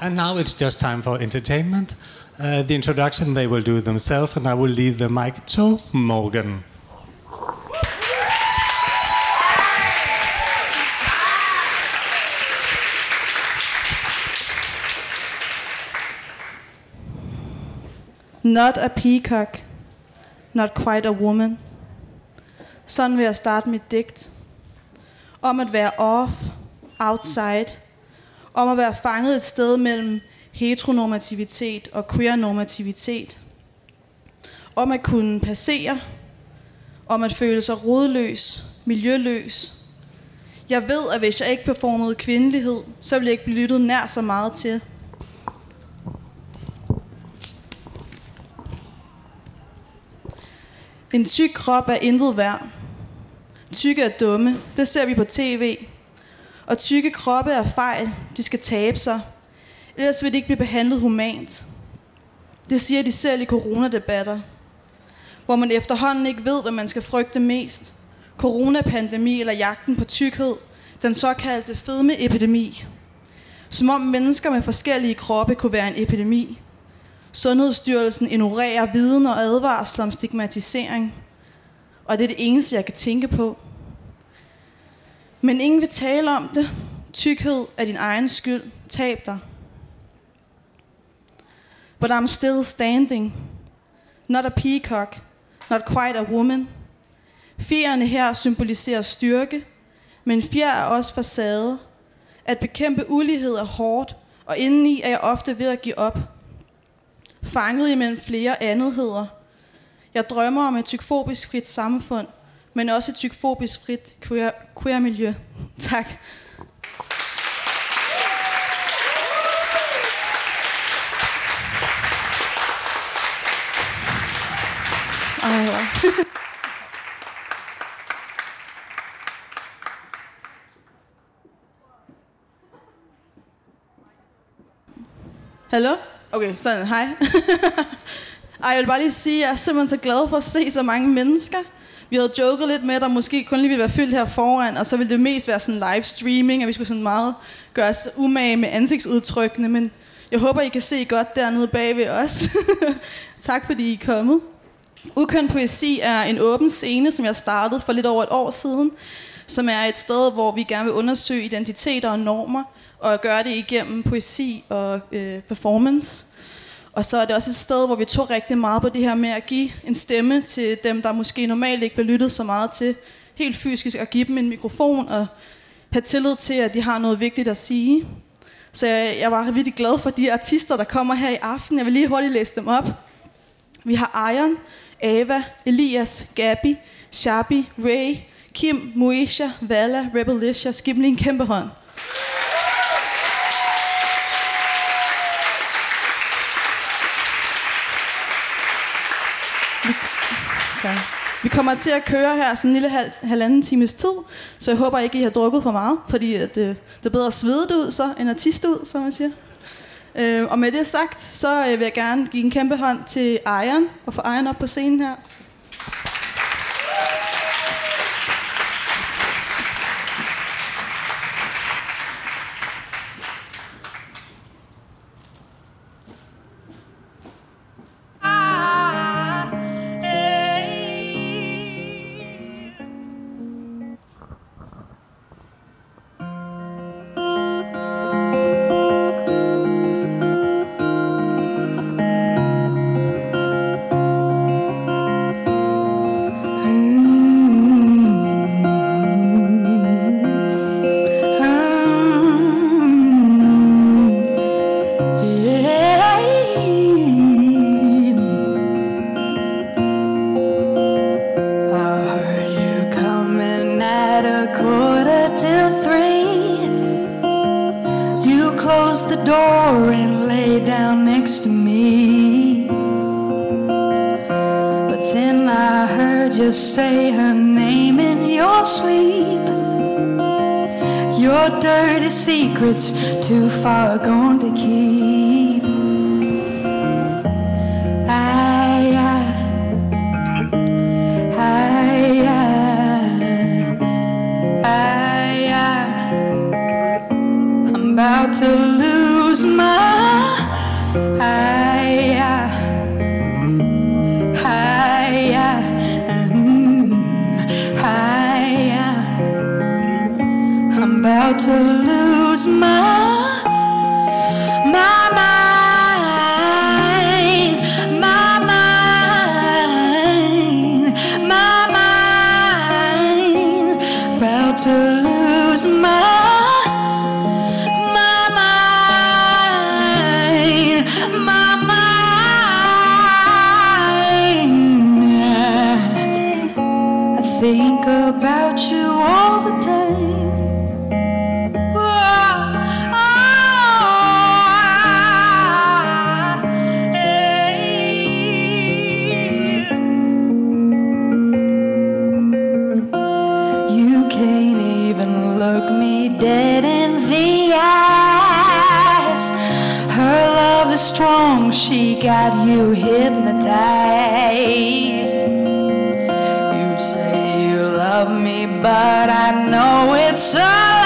And now it's just time for entertainment. Uh, the introduction they will do themselves, and I will leave the mic to Morgan. Not a peacock, not quite a woman. Sådan vil jeg starte mit digt. Om at være off, outside. Om at være fanget et sted mellem heteronormativitet og queer-normativitet. Om at kunne passere. Om at føle sig rodløs, miljøløs. Jeg ved, at hvis jeg ikke performede kvindelighed, så ville jeg ikke blive lyttet nær så meget til. En tyk krop er intet værd. Tykke er dumme. Det ser vi på tv. Og tykke kroppe er fejl. De skal tabe sig. Ellers vil de ikke blive behandlet humant. Det siger de selv i coronadebatter. Hvor man efterhånden ikke ved, hvad man skal frygte mest. Coronapandemi eller jagten på tykkhed. Den såkaldte fedmeepidemi. Som om mennesker med forskellige kroppe kunne være en epidemi. Sundhedsstyrelsen ignorerer viden og advarsler om stigmatisering. Og det er det eneste, jeg kan tænke på. Men ingen vil tale om det. Tykhed er din egen skyld. Tab dig. But I'm still standing. Not a peacock. Not quite a woman. Fjerne her symboliserer styrke, men fjer er også facade. At bekæmpe ulighed er hårdt, og indeni er jeg ofte ved at give op. Fanget imellem flere andetheder. Jeg drømmer om et tykfobisk frit samfund, men også et tykfobisk frit queer, queer miljø. Tak. Ej, Hallo? Okay, sådan, hej. Ej, jeg vil bare lige sige, at jeg er simpelthen så glad for at se så mange mennesker. Vi havde joket lidt med, at der måske kun lige ville være fyldt her foran, og så ville det mest være sådan live streaming, at vi skulle sådan meget gøre os umage med ansigtsudtrykkene, men jeg håber, I kan se godt dernede bag ved os. tak fordi I er kommet. Ukøn Poesi er en åben scene, som jeg startede for lidt over et år siden, som er et sted, hvor vi gerne vil undersøge identiteter og normer, og gøre det igennem poesi og øh, performance. Og så er det også et sted, hvor vi tog rigtig meget på det her med at give en stemme til dem, der måske normalt ikke bliver lyttet så meget til. Helt fysisk at give dem en mikrofon og have tillid til, at de har noget vigtigt at sige. Så jeg, jeg var virkelig glad for de artister, der kommer her i aften. Jeg vil lige hurtigt læse dem op. Vi har Iron, Ava, Elias, Gabi, Shabi, Ray, Kim, Moesha, Vala, Rebelicia. Giv dem lige en kæmpe hånd. Så vi kommer til at køre her sådan en lille hal- halvanden times tid, så jeg håber ikke, I har drukket for meget, fordi at, øh, det er bedre at svede det ud så, end at tiste ud, som man siger. Øh, og med det sagt, så øh, vil jeg gerne give en kæmpe hånd til Ejeren, og få Ejeren op på scenen her. You say her name in your sleep. Your dirty secrets too far gone to keep. I, I I, I, I, I'm about to lose my about to lose my my mind, my mind, my mind, about to lose my think about you all the time. Strong, she got you hypnotized. You say you love me, but I know it's a